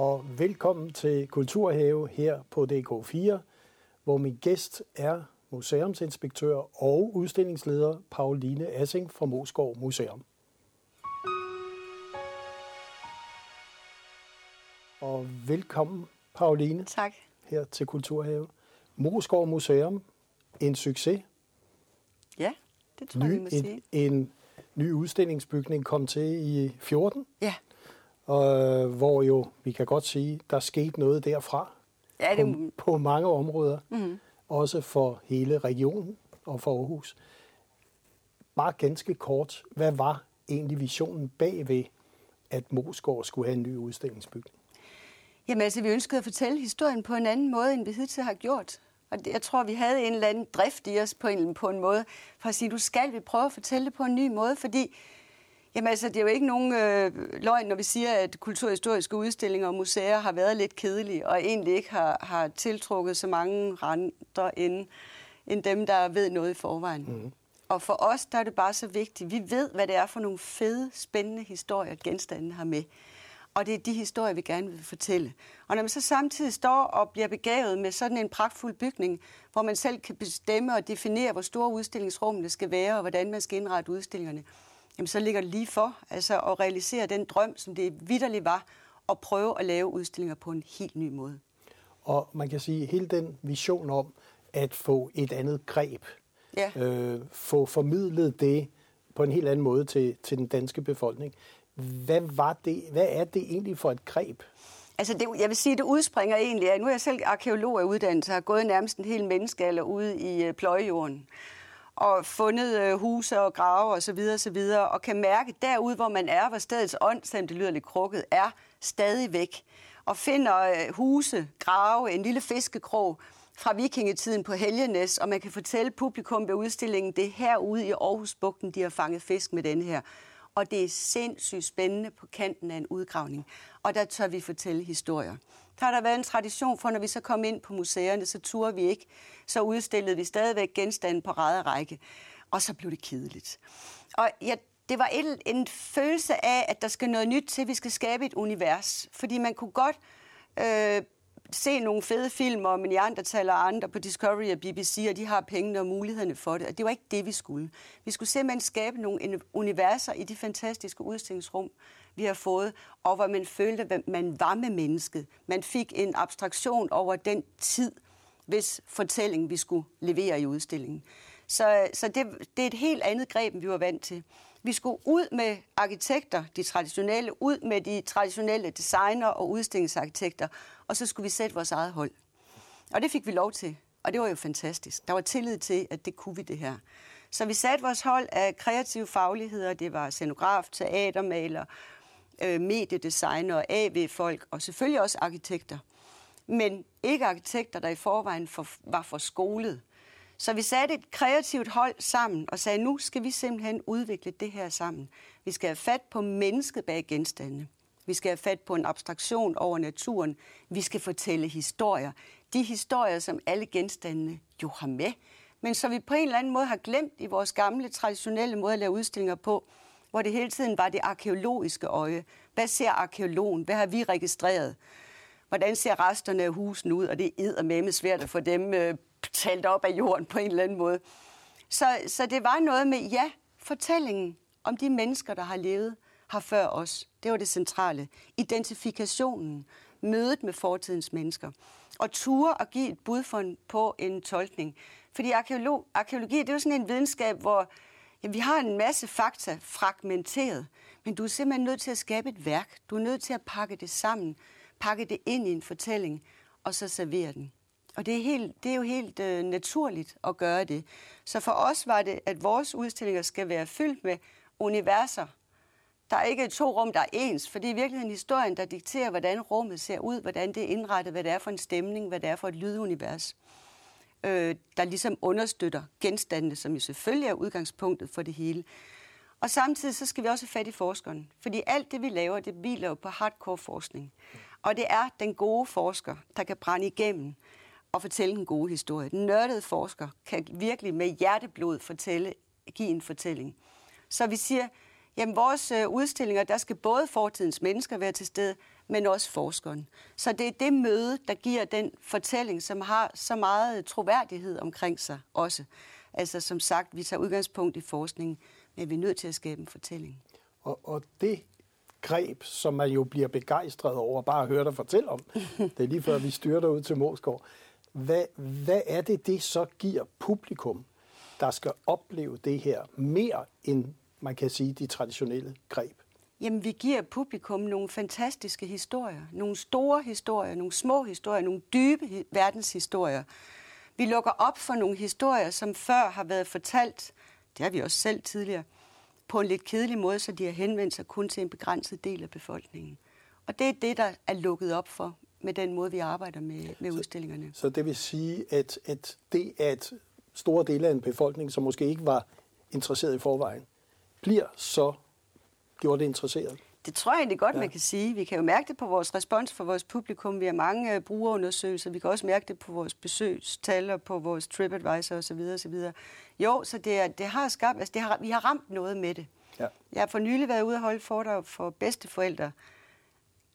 og velkommen til Kulturhave her på DK4, hvor min gæst er museumsinspektør og udstillingsleder Pauline Assing fra Moskov Museum. Og velkommen, Pauline. Tak. Her til Kulturhave. Moskov Museum, en succes. Ja, det tror jeg, vi må en, sige. En ny udstillingsbygning kom til i 14. Ja. Og, hvor jo, vi kan godt sige, der skete noget derfra Ja, det, på, på mange områder. mm, Også for hele regionen og for Aarhus. Bare ganske kort, hvad var egentlig visionen bagved, at Moskov skulle have en ny udstillingsbygning? jamen altså, vi ønskede at fortælle historien på en anden måde, end vi hidtil har gjort. Og det, jeg tror, vi havde en eller anden drift i os på en, på en måde, for at sige, du skal vi prøve at fortælle det på en ny måde, fordi Jamen altså, det er jo ikke nogen øh, løgn, når vi siger, at kulturhistoriske udstillinger og museer har været lidt kedelige, og egentlig ikke har, har tiltrukket så mange renter end, end dem, der ved noget i forvejen. Mm. Og for os, der er det bare så vigtigt. Vi ved, hvad det er for nogle fede, spændende historier, genstanden har med. Og det er de historier, vi gerne vil fortælle. Og når man så samtidig står og bliver begavet med sådan en pragtfuld bygning, hvor man selv kan bestemme og definere, hvor store udstillingsrummene skal være, og hvordan man skal indrette udstillingerne, jamen så ligger det lige for altså at realisere den drøm, som det vidderligt var, at prøve at lave udstillinger på en helt ny måde. Og man kan sige, hele den vision om at få et andet greb, Ja. øh, få formidlet det på en helt anden måde til, til den danske befolkning. Hvad, var det, hvad er det egentlig for et greb? Altså, det, jeg vil sige, det udspringer egentlig af, nu er jeg selv arkeolog af uddannelse, har gået nærmest en hel menneskealder ude i øh, pløjejorden og fundet øh, huse og grave og så videre, og så videre, og kan mærke derude, hvor man er, hvor stedets ånd, selvom det lyder lidt krukket, er stadig væk. Og finder øh, huse, grave, en lille fiskekrog fra vikingetiden på Helgenæs, og man kan fortælle publikum ved udstillingen, det er herude i Aarhusbugten, de har fanget fisk med den her. Og det er sindssygt spændende på kanten af en udgravning. Og der tør vi fortælle historier. Der har der været en tradition for, når vi så kom ind på museerne, så turde vi ikke. Så udstillede vi stadigvæk genstande på ræde række. Og så blev det kedeligt. Og jeg det var et, en følelse af, at der skal noget nyt til, vi skal skabe et univers. Fordi man kunne godt øh, se nogle fede film om Neandertal og andre på Discovery og BBC, og de har pengene og mulighederne for det. Og det var ikke det, vi skulle. Vi skulle simpelthen skabe nogle universer i de fantastiske udstillingsrum, vi har fået, og hvor man følte, at man var med mennesket. Man fik en abstraktion over den tid, hvis fortælling vi skulle levere i udstillingen. Så, så det, det er et helt andet greb, end vi var vant til. Vi skulle ud med arkitekter, de traditionelle, ud med de traditionelle designer og udstillingsarkitekter, og så skulle vi sætte vores eget hold. Og det fik vi lov til, og det var jo fantastisk. Der var tillid til, at det kunne vi det her. Så vi satte vores hold af kreative fagligheder. Det var scenograf, teatermaler, øh, mediedesigner, AV-folk og selvfølgelig også arkitekter. Men ikke arkitekter, der i forvejen for, var for skolet. Så vi satte et kreativt hold sammen og sagde, nu skal vi simpelthen udvikle det her sammen. Vi skal have fat på mennesket bag genstandene. Vi skal have fat på en abstraktion over naturen. Vi skal fortælle historier. De historier, som alle genstandene jo har med. Men så vi på en eller anden måde har glemt i vores gamle, traditionelle måde at lave udstillinger på, hvor det hele tiden var det arkeologiske øje. Hvad ser arkeologen? Hvad har vi registreret? Hvordan ser resterne af husen ud? Og det er med svært at få dem øh, talt op af jorden på en eller anden måde. Så, så det var noget med, ja, fortællingen om de mennesker, der har levet her før os. Det var det centrale. Identifikationen, mødet med fortidens mennesker. Og ture at give et bud for en, på en tolkning. Fordi arkeolog, arkeologi, det er jo sådan en videnskab, hvor Jamen, vi har en masse fakta fragmenteret, men du er simpelthen nødt til at skabe et værk. Du er nødt til at pakke det sammen, pakke det ind i en fortælling, og så servere den. Og det er, helt, det er jo helt øh, naturligt at gøre det. Så for os var det, at vores udstillinger skal være fyldt med universer. Der er ikke to rum, der er ens, for det er i virkeligheden historien, der dikterer, hvordan rummet ser ud, hvordan det er indrettet, hvad det er for en stemning, hvad det er for et lydunivers, øh, der ligesom understøtter genstandene, som jo selvfølgelig er udgangspunktet for det hele. Og samtidig så skal vi også have fat i forskeren, fordi alt det, vi laver, det hviler jo på hardcore forskning. Og det er den gode forsker, der kan brænde igennem og fortælle en god historie. Den nørdede forsker kan virkelig med hjerteblod fortælle, give en fortælling. Så vi siger, Jamen, vores øh, udstillinger, der skal både fortidens mennesker være til stede, men også forskeren. Så det er det møde, der giver den fortælling, som har så meget troværdighed omkring sig også. Altså som sagt, vi tager udgangspunkt i forskningen, men vi er nødt til at skabe en fortælling. Og, og det greb, som man jo bliver begejstret over bare at høre dig fortælle om, det er lige før vi styrer ud til Moskov. Hvad, hvad er det, det så giver publikum, der skal opleve det her mere end, man kan sige, de traditionelle greb? Jamen, vi giver publikum nogle fantastiske historier. Nogle store historier, nogle små historier, nogle dybe verdenshistorier. Vi lukker op for nogle historier, som før har været fortalt, det har vi også selv tidligere, på en lidt kedelig måde, så de har henvendt sig kun til en begrænset del af befolkningen. Og det er det, der er lukket op for med den måde, vi arbejder med, med udstillingerne. Så, så det vil sige, at, at det, at store dele af en befolkning, som måske ikke var interesseret i forvejen, bliver så gjort interesseret? Det tror jeg egentlig godt, ja. man kan sige. Vi kan jo mærke det på vores respons for vores publikum. Vi har mange uh, brugerundersøgelser. Vi kan også mærke det på vores besøgstal og på vores TripAdvisor osv. osv. Jo, så det, er, det har skabt, altså det har, vi har ramt noget med det. Ja. Jeg har for nylig været ude og holde foredrag for bedsteforældre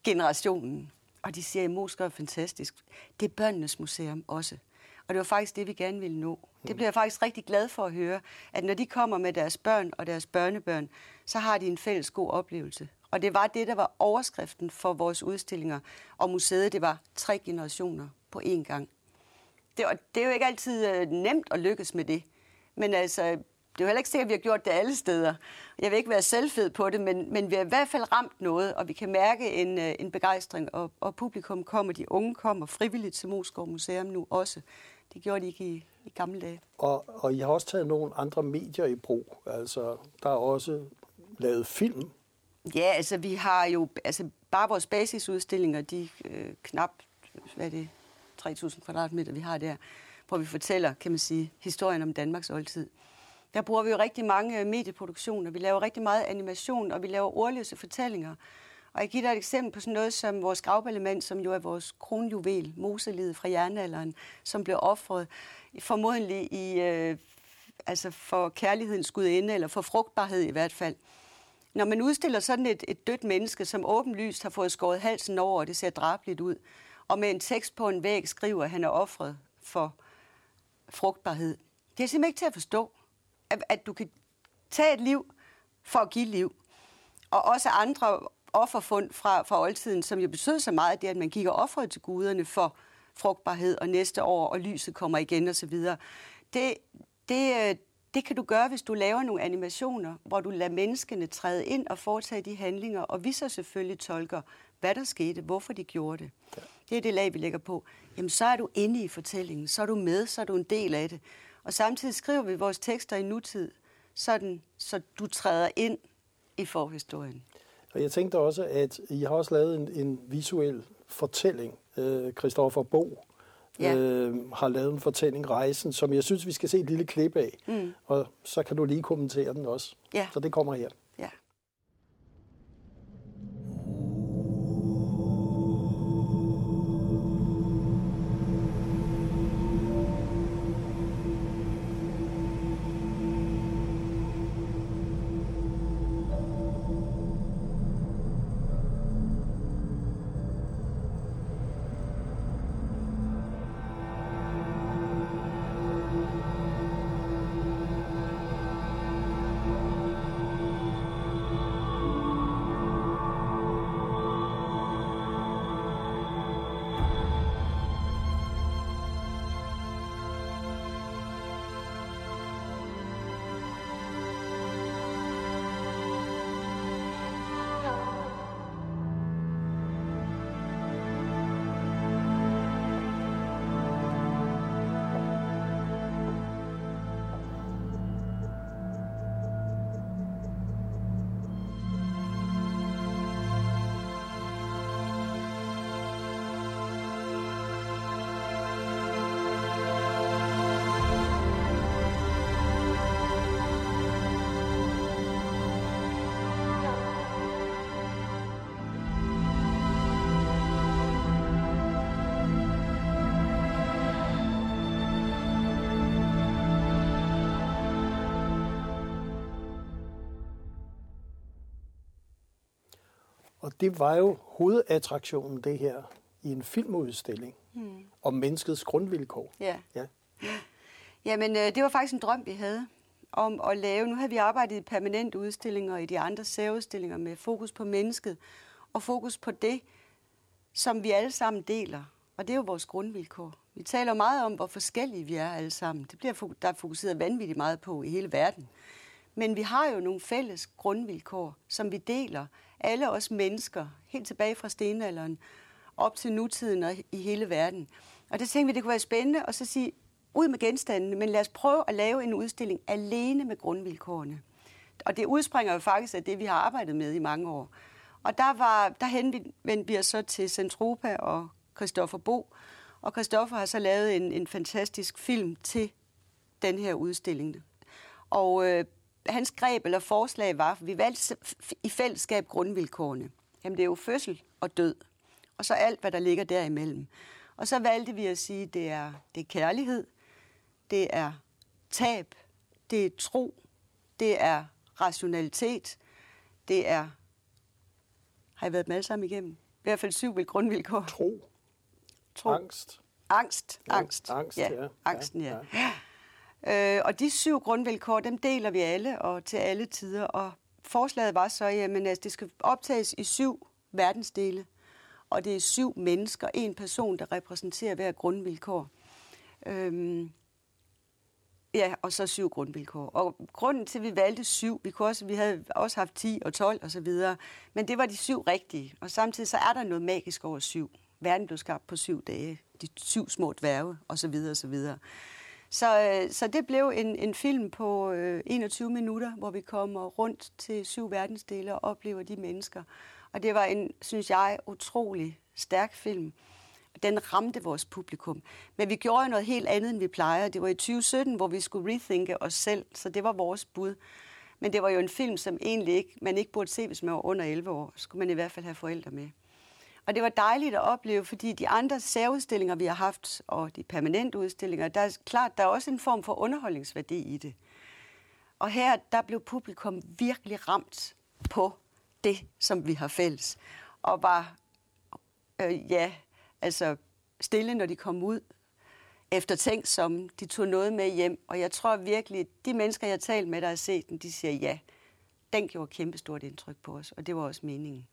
generationen, og de siger, at Moskva er fantastisk. Det er børnenes museum også. Og det var faktisk det, vi gerne ville nå. Det bliver jeg faktisk rigtig glad for at høre, at når de kommer med deres børn og deres børnebørn, så har de en fælles god oplevelse. Og det var det, der var overskriften for vores udstillinger. Og museet, det var tre generationer på én gang. Det, det er jo ikke altid øh, nemt at lykkes med det. Men altså, det er jo heller ikke sikkert, at vi har gjort det alle steder. Jeg vil ikke være selvfed på det, men, men vi har i hvert fald ramt noget, og vi kan mærke en, øh, en begejstring, og, og publikum kommer, de unge kommer frivilligt til Moskov Museum nu også. Det gjorde de ikke i, i gamle dage. Og, og I har også taget nogle andre medier i brug. Altså, der er også lavet film. Ja, altså vi har jo, altså bare vores basisudstillinger, de øh, knap, hvad er det, 3.000 kvadratmeter, vi har der, hvor vi fortæller, kan man sige, historien om Danmarks oldtid. Der bruger vi jo rigtig mange øh, medieproduktioner. Vi laver rigtig meget animation, og vi laver ordløse fortællinger. Og jeg giver dig et eksempel på sådan noget som vores gravelement, som jo er vores kronjuvel, moselivet fra jernalderen, som blev offret formodentlig i, øh, altså for kærlighedens gudinde, eller for frugtbarhed i hvert fald. Når man udstiller sådan et, et dødt menneske, som åbenlyst har fået skåret halsen over, og det ser drabligt ud, og med en tekst på en væg skriver, at han er offret for frugtbarhed. Det er simpelthen ikke til at forstå, at, at du kan tage et liv for at give liv. Og også andre offerfund fra, fra oldtiden, som jo betød så meget, det at man gik og offrede til guderne for frugtbarhed, og næste år, og lyset kommer igen osv. Det, det, øh, det kan du gøre, hvis du laver nogle animationer, hvor du lader menneskene træde ind og foretage de handlinger, og vi så selvfølgelig tolker, hvad der skete, hvorfor de gjorde det. Ja. Det er det lag, vi lægger på. Jamen, så er du inde i fortællingen, så er du med, så er du en del af det. Og samtidig skriver vi vores tekster i nutid, sådan, så du træder ind i forhistorien. Og jeg tænkte også, at I har også lavet en, en visuel fortælling, øh, Christoffer Bo, ja. øh, har lavet en fortælling, Rejsen, som jeg synes, vi skal se et lille klip af. Mm. Og så kan du lige kommentere den også. Ja. Så det kommer her. Det var jo hovedattraktionen, det her, i en filmudstilling mm. om menneskets grundvilkår. Ja. ja. Jamen, øh, det var faktisk en drøm, vi havde om at lave. Nu har vi arbejdet i permanente udstillinger i de andre særudstillinger med fokus på mennesket og fokus på det, som vi alle sammen deler. Og det er jo vores grundvilkår. Vi taler meget om, hvor forskellige vi er alle sammen. Det bliver der er fokuseret vanvittigt meget på i hele verden. Men vi har jo nogle fælles grundvilkår, som vi deler. Alle os mennesker, helt tilbage fra stenalderen, op til nutiden og i hele verden. Og det tænkte vi, det kunne være spændende at så sige, ud med genstandene, men lad os prøve at lave en udstilling alene med grundvilkårene. Og det udspringer jo faktisk af det, vi har arbejdet med i mange år. Og der, var, der henvendte vi os så til Centropa og Christoffer Bo, og Christoffer har så lavet en, en fantastisk film til den her udstilling. Og øh, hans greb eller forslag var, at vi valgte i fællesskab grundvilkårene. Jamen det er jo fødsel og død, og så alt, hvad der ligger derimellem. Og så valgte vi at sige, at det er, det er kærlighed, det er tab, det er tro, det er rationalitet, det er... Har jeg været med alle sammen igennem? I hvert fald syv grundvilkår. Tro. Tro. Angst. Angst. Angst. angst, ja. ja. Angsten. Ja, ja. Øh, og de syv grundvilkår, dem deler vi alle og til alle tider. Og forslaget var så, at altså, det skal optages i syv verdensdele. Og det er syv mennesker, en person, der repræsenterer hver grundvilkår. Øhm, Ja, og så syv grundvilkår. Og grunden til, at vi valgte syv, vi, kunne også, vi havde også haft 10 og 12 og så videre, men det var de syv rigtige. Og samtidig så er der noget magisk over syv. Verden blev skabt på syv dage. De syv små dværge og så videre og så videre. Så, øh, så det blev en, en film på øh, 21 minutter, hvor vi kommer rundt til syv verdensdele og oplever de mennesker. Og det var en, synes jeg, utrolig stærk film den ramte vores publikum. Men vi gjorde noget helt andet, end vi plejer. Det var i 2017, hvor vi skulle rethinke os selv, så det var vores bud. Men det var jo en film, som egentlig ikke, man ikke burde se, hvis man var under 11 år. Så skulle man i hvert fald have forældre med. Og det var dejligt at opleve, fordi de andre særudstillinger, vi har haft, og de permanente udstillinger, der er klart, der er også en form for underholdningsværdi i det. Og her, der blev publikum virkelig ramt på det, som vi har fælles. Og var, øh, ja, altså stille, når de kom ud, efter tænk som de tog noget med hjem. Og jeg tror virkelig, de mennesker, jeg har talt med, der har set den, de siger ja. Den gjorde kæmpestort indtryk på os, og det var også meningen.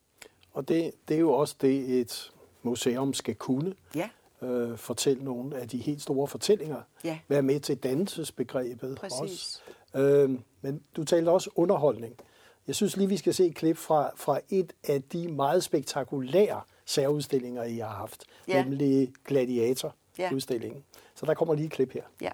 Og det, det er jo også det, et museum skal kunne. Ja. Øh, fortælle nogle af de helt store fortællinger. Ja. Være med til dannelsesbegrebet Præcis. også. Øh, men du talte også underholdning. Jeg synes lige, vi skal se et klip fra, fra et af de meget spektakulære særudstillinger, I har haft, ja. nemlig Gladiator-udstillingen. Ja. Så der kommer lige et klip her. Ja.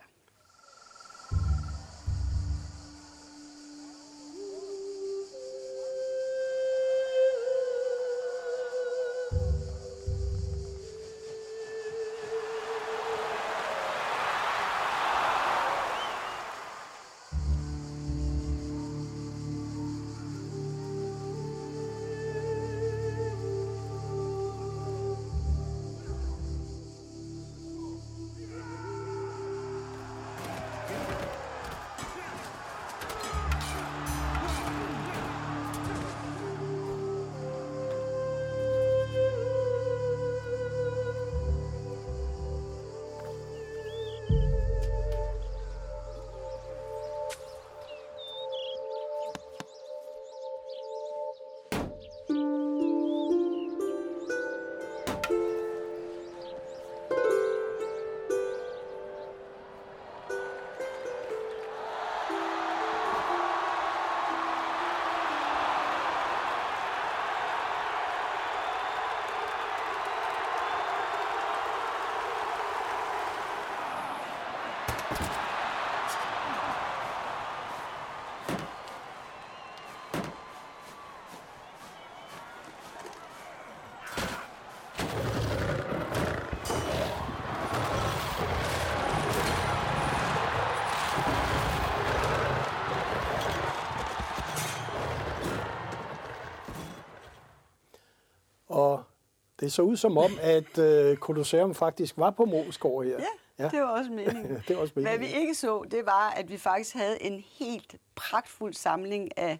Det så ud som om, at øh, Colosseum faktisk var på Moskov her. Ja, ja, det var også meningen. det var også meningen. Hvad vi ikke så, det var, at vi faktisk havde en helt pragtfuld samling af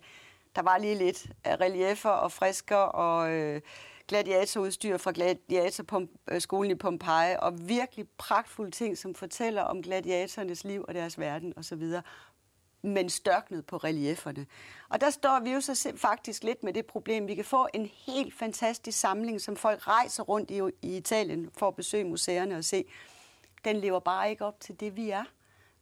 Der var lige lidt af reliefer og frisker og øh, gladiatorudstyr fra gladiatorskolen i Pompeji, og virkelig pragtfulde ting, som fortæller om gladiatorernes liv og deres verden osv men størknet på relieferne. Og der står vi jo så faktisk lidt med det problem. Vi kan få en helt fantastisk samling, som folk rejser rundt i, i Italien for at besøge museerne og se. Den lever bare ikke op til det, vi er.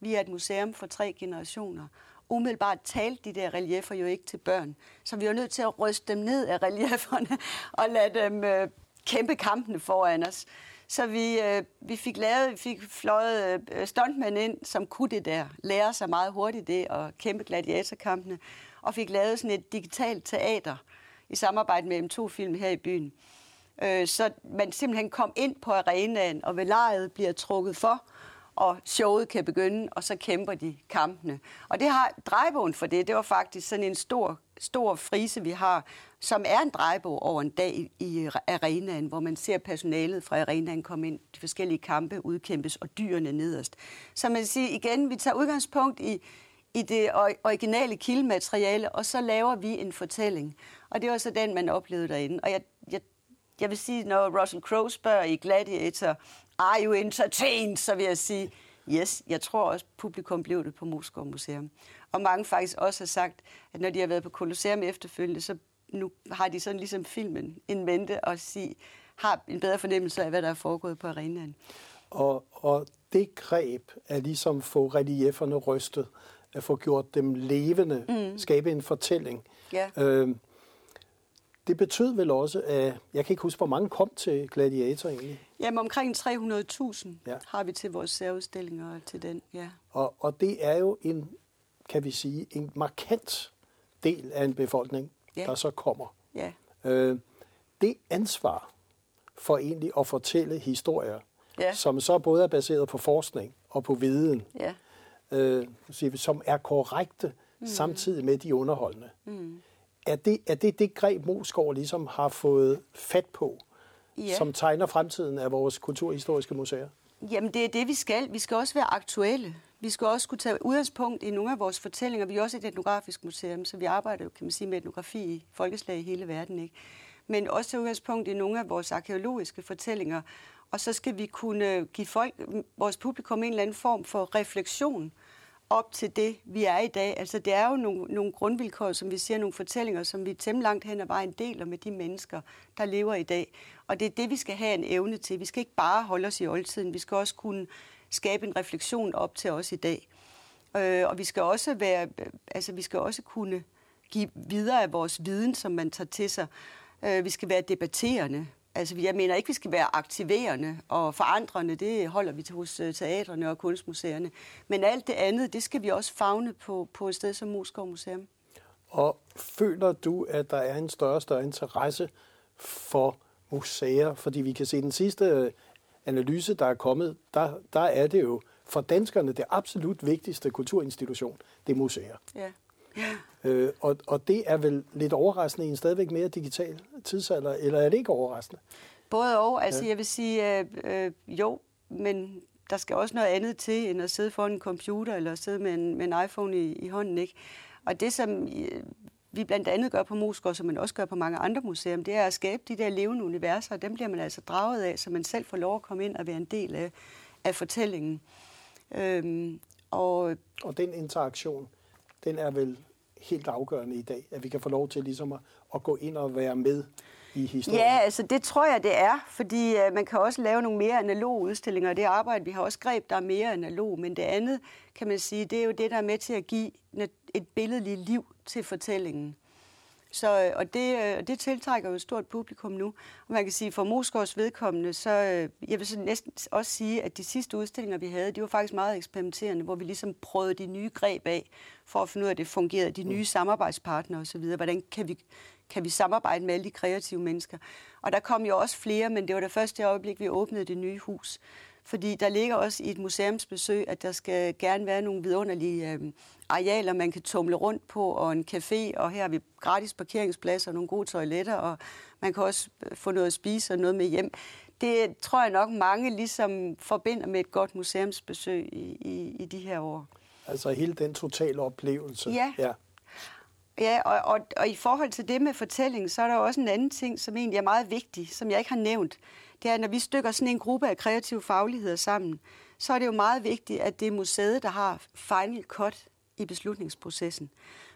Vi er et museum for tre generationer. Umiddelbart talte de der reliefer jo ikke til børn. Så vi er nødt til at ryste dem ned af relieferne og lade dem øh, kæmpe kampene foran os. Så vi, øh, vi fik lavet, vi fik fløjet øh, stuntmænd ind, som kunne det der, lære sig meget hurtigt det og kæmpe gladiatorkampene, og fik lavet sådan et digitalt teater i samarbejde med M2-film her i byen. Øh, så man simpelthen kom ind på arenaen, og ved bliver trukket for, og showet kan begynde, og så kæmper de kampene. Og det har drejebogen for det, det var faktisk sådan en stor, stor frise, vi har, som er en drejebog over en dag i, i arenaen, hvor man ser personalet fra arenaen komme ind, de forskellige kampe udkæmpes, og dyrene nederst. Så man siger igen, vi tager udgangspunkt i, i det originale kildemateriale, og så laver vi en fortælling. Og det var så den, man oplevede derinde. Og jeg, jeg, jeg vil sige, når Russell Crowe spørger i Gladiator, are you entertained, så vil jeg sige, yes, jeg tror også, publikum blev det på Moskva Museum. Og mange faktisk også har sagt, at når de har været på Colosseum efterfølgende, så nu har de sådan ligesom filmen en mente og sige, har en bedre fornemmelse af, hvad der er foregået på arenaen. Og, og det greb er ligesom få relieferne rystet, at få gjort dem levende, mm. skabe en fortælling. Ja. Øh, det betød vel også, at jeg kan ikke huske, hvor mange kom til Gladiator egentlig? Jamen omkring 300.000 ja. har vi til vores særudstillinger til den, ja. Og, og det er jo en, kan vi sige, en markant del af en befolkning, ja. der så kommer. Ja. Øh, det ansvar for egentlig at fortælle historier, ja. som så både er baseret på forskning og på viden, ja. øh, som er korrekte, mm. samtidig med de underholdende. Mm er det, er det det greb, Moskov ligesom har fået fat på, ja. som tegner fremtiden af vores kulturhistoriske museer? Jamen, det er det, vi skal. Vi skal også være aktuelle. Vi skal også kunne tage udgangspunkt i nogle af vores fortællinger. Vi er også et etnografisk museum, så vi arbejder jo, kan man sige, med etnografi i folkeslag i hele verden. Ikke? Men også tage udgangspunkt i nogle af vores arkeologiske fortællinger. Og så skal vi kunne give folk, vores publikum en eller anden form for refleksion op til det, vi er i dag. Altså, det er jo nogle, nogle grundvilkår, som vi siger, nogle fortællinger, som vi temmelig langt hen ad vejen deler med de mennesker, der lever i dag. Og det er det, vi skal have en evne til. Vi skal ikke bare holde os i oldtiden, vi skal også kunne skabe en refleksion op til os i dag. Øh, og vi skal også være, altså, vi skal også kunne give videre af vores viden, som man tager til sig. Øh, vi skal være debatterende. Altså, jeg mener ikke, vi skal være aktiverende og forandrende. Det holder vi til hos øh, teatrene og kunstmuseerne. Men alt det andet, det skal vi også fagne på, på et sted som Moskov Museum. Og føler du, at der er en større og større interesse for museer? Fordi vi kan se den sidste øh, analyse, der er kommet, der, der er det jo for danskerne det absolut vigtigste kulturinstitution, det er museer. Ja. Øh, og, og det er vel lidt overraskende i en stadigvæk mere digital tidsalder, eller er det ikke overraskende? Både og. Altså ja. jeg vil sige, øh, øh, jo, men der skal også noget andet til, end at sidde foran en computer, eller sidde med en, med en iPhone i, i hånden. Ikke? Og det, som øh, vi blandt andet gør på Moskov, som man også gør på mange andre museer, det er at skabe de der levende universer, og dem bliver man altså draget af, så man selv får lov at komme ind og være en del af, af fortællingen. Øhm, og, og den interaktion, den er vel helt afgørende i dag, at vi kan få lov til ligesom at, at gå ind og være med i historien? Ja, altså det tror jeg, det er, fordi uh, man kan også lave nogle mere analoge udstillinger, og det arbejde, vi har også greb, der er mere analog, men det andet, kan man sige, det er jo det, der er med til at give et billedligt liv til fortællingen. Så, øh, og det, øh, det tiltrækker jo et stort publikum nu. Og man kan sige, for Moskovs vedkommende, så jeg vil så næsten også sige, at de sidste udstillinger, vi havde, de var faktisk meget eksperimenterende, hvor vi ligesom prøvede de nye greb af, for at finde ud af, at det fungerede, de nye samarbejdspartnere osv. Hvordan kan vi, kan vi samarbejde med alle de kreative mennesker? Og der kom jo også flere, men det var det første øjeblik, vi åbnede det nye hus. Fordi der ligger også i et museumsbesøg, at der skal gerne være nogle vidunderlige øh, arealer, man kan tumle rundt på, og en café, og her har vi gratis parkeringspladser og nogle gode toiletter, og man kan også øh, få noget at spise og noget med hjem. Det tror jeg nok mange ligesom forbinder med et godt museumsbesøg i, i, i de her år. Altså hele den totale oplevelse. Ja. ja. Ja, og, og, og i forhold til det med fortælling, så er der også en anden ting, som egentlig er meget vigtig, som jeg ikke har nævnt. Det er, at når vi stykker sådan en gruppe af kreative fagligheder sammen, så er det jo meget vigtigt, at det er museet, der har final cut i beslutningsprocessen.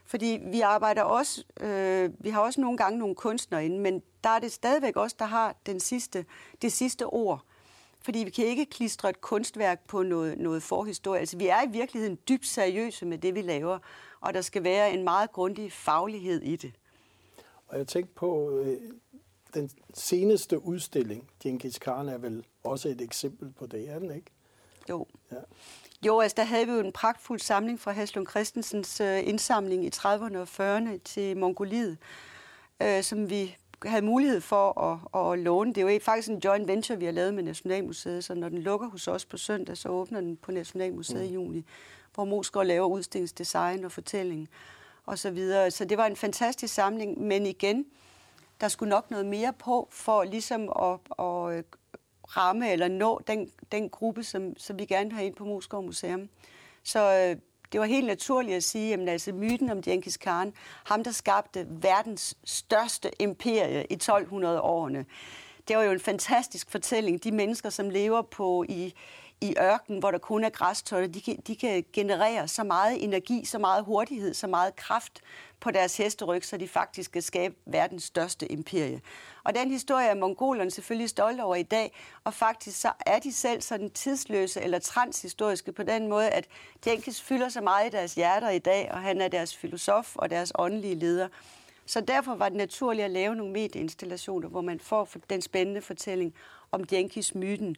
Fordi vi arbejder også, øh, vi har også nogle gange nogle kunstnere inde, men der er det stadigvæk også, der har den sidste, det sidste ord. Fordi vi kan ikke klistre et kunstværk på noget, noget forhistorie. Altså, vi er i virkeligheden dybt seriøse med det, vi laver, og der skal være en meget grundig faglighed i det. Og jeg tænkte på, øh, den seneste udstilling, Genghis Khan, er vel også et eksempel på det, er den ikke? Jo. Ja. Jo, altså der havde vi jo en pragtfuld samling fra Haslund Christensens øh, indsamling i 30'erne og 40'erne til Mongoliet, øh, som vi havde mulighed for at, at låne. Det er jo faktisk en joint venture, vi har lavet med Nationalmuseet, så når den lukker hos os på søndag, så åbner den på Nationalmuseet mm. i juni, hvor Moskva laver udstillingsdesign og fortælling og så videre. Så det var en fantastisk samling, men igen, der skulle nok noget mere på for ligesom at, at øh, ramme eller nå den, den gruppe, som, som vi gerne vil have ind på Moskva Museum. Så øh, det var helt naturligt at sige, at altså myten om Genghis Khan, ham der skabte verdens største imperie i 1200-årene, det var jo en fantastisk fortælling. De mennesker, som lever på i, i ørken, hvor der kun er græstøjler, de kan, de kan generere så meget energi, så meget hurtighed, så meget kraft på deres hesteryg, så de faktisk kan skabe verdens største imperie. Og den historie er mongolerne selvfølgelig stolte over i dag, og faktisk så er de selv sådan tidsløse eller transhistoriske på den måde, at Genghis fylder så meget i deres hjerter i dag, og han er deres filosof og deres åndelige leder. Så derfor var det naturligt at lave nogle medieinstallationer, hvor man får den spændende fortælling om Genghis-myten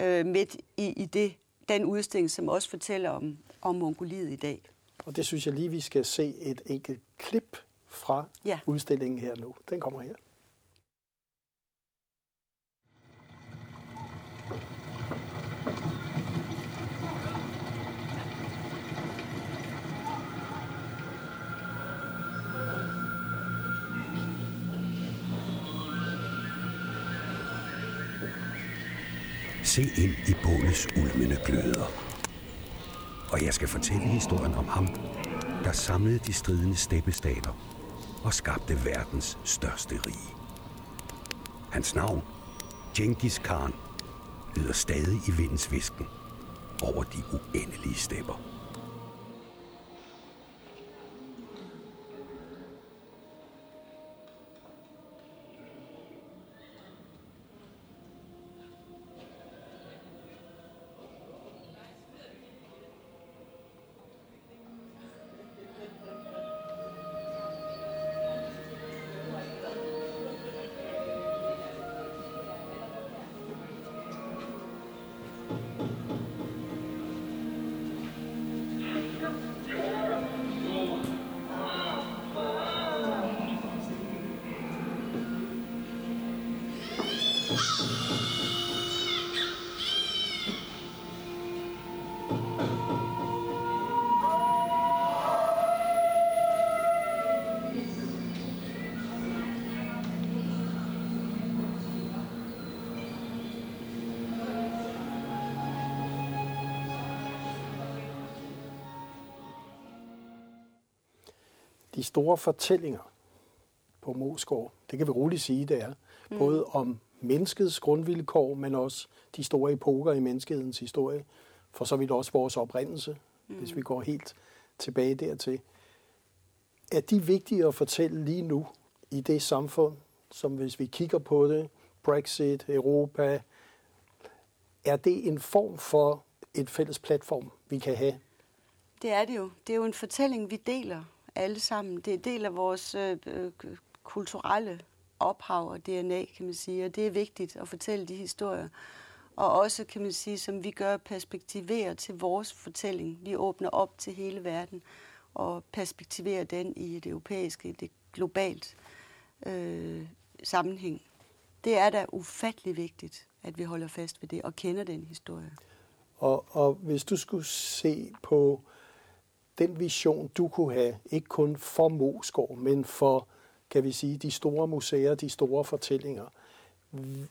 øh, midt i, i det, den udstilling, som også fortæller om, om Mongoliet i dag. Og det synes jeg lige, vi skal se et enkelt klip fra ja. udstillingen her nu. Den kommer her. Se ind i bålets ulmende gløder. Og jeg skal fortælle historien om ham, der samlede de stridende steppestater og skabte verdens største rige. Hans navn, Genghis Khan, lyder stadig i vindens visken over de uendelige stepper. De store fortællinger på Moskov, det kan vi roligt sige, det er. Mm. Både om menneskets grundvilkår, men også de store epoker i menneskehedens historie. For så vidt også vores oprindelse, mm. hvis vi går helt tilbage dertil. Er de vigtige at fortælle lige nu i det samfund, som hvis vi kigger på det, Brexit, Europa, er det en form for et fælles platform, vi kan have? Det er det jo. Det er jo en fortælling, vi deler alle sammen. Det er del af vores øh, kulturelle ophav og DNA, kan man sige, og det er vigtigt at fortælle de historier. Og også, kan man sige, som vi gør, perspektivere til vores fortælling. Vi åbner op til hele verden og perspektiverer den i det europæiske, det globalt øh, sammenhæng. Det er da ufattelig vigtigt, at vi holder fast ved det og kender den historie. Og, og hvis du skulle se på den vision, du kunne have, ikke kun for Moskov, men for, kan vi sige, de store museer, de store fortællinger.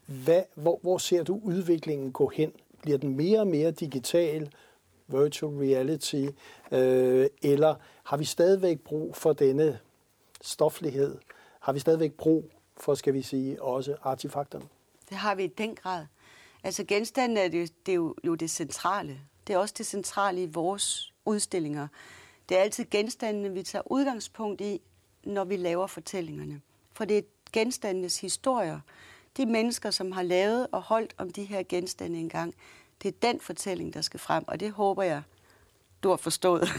Hvad, hvor, hvor ser du udviklingen gå hen? Bliver den mere og mere digital? virtual reality, øh, eller har vi stadigvæk brug for denne stoflighed? Har vi stadigvæk brug for, skal vi sige, også artefakterne? Det har vi i den grad. Altså genstanden er det, det er jo, jo det centrale. Det er også det centrale i vores udstillinger. Det er altid genstandene, vi tager udgangspunkt i, når vi laver fortællingerne. For det er genstandenes historier. De mennesker, som har lavet og holdt om de her genstande engang, det er den fortælling, der skal frem, og det håber jeg, du har forstået,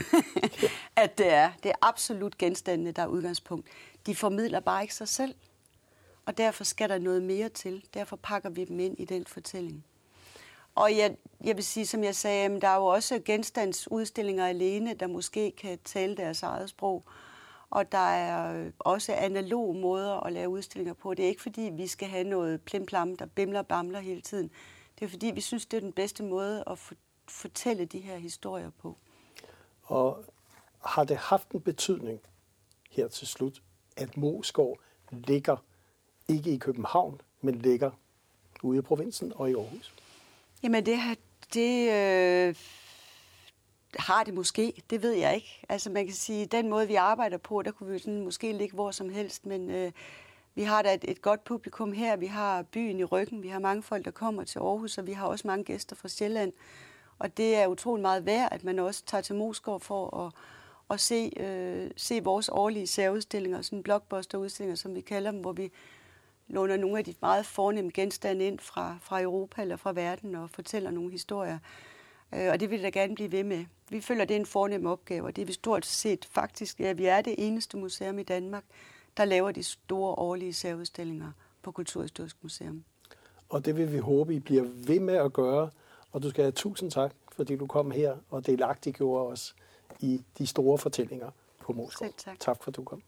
at det er. Det er absolut genstandene, der er udgangspunkt. De formidler bare ikke sig selv, og derfor skal der noget mere til. Derfor pakker vi dem ind i den fortælling. Og jeg, jeg vil sige, som jeg sagde, der er jo også genstandsudstillinger alene, der måske kan tale deres eget sprog. Og der er øh, også analog måder at lave udstillinger på. Det er ikke fordi, vi skal have noget plimplam, der bimler og bamler hele tiden. Det er fordi, vi synes, det er den bedste måde at fortælle de her historier på. Og har det haft en betydning her til slut, at Moskov ligger ikke i København, men ligger ude i provinsen og i Aarhus? Jamen det, det øh, har det måske, det ved jeg ikke. Altså man kan sige, den måde vi arbejder på, der kunne vi sådan måske ligge hvor som helst, men øh, vi har da et, et godt publikum her, vi har byen i ryggen, vi har mange folk, der kommer til Aarhus, og vi har også mange gæster fra Sjælland. Og det er utrolig meget værd, at man også tager til Moskov for at, at se, øh, se vores årlige særudstillinger, sådan blockbusterudstillinger, som vi kalder dem, hvor vi låner nogle af de meget fornemme genstande ind fra, fra Europa eller fra verden og fortæller nogle historier. Øh, og det vil jeg da gerne blive ved med. Vi føler, det er en fornem opgave, og det er vi stort set faktisk, ja, vi er det eneste museum i Danmark, der laver de store årlige særudstillinger på Kulturhistorisk Museum. Og det vil vi håbe, I bliver ved med at gøre. Og du skal have tusind tak, fordi du kom her og delagtiggjorde os i de store fortællinger på Moskov. tak. Tak for, at du kom.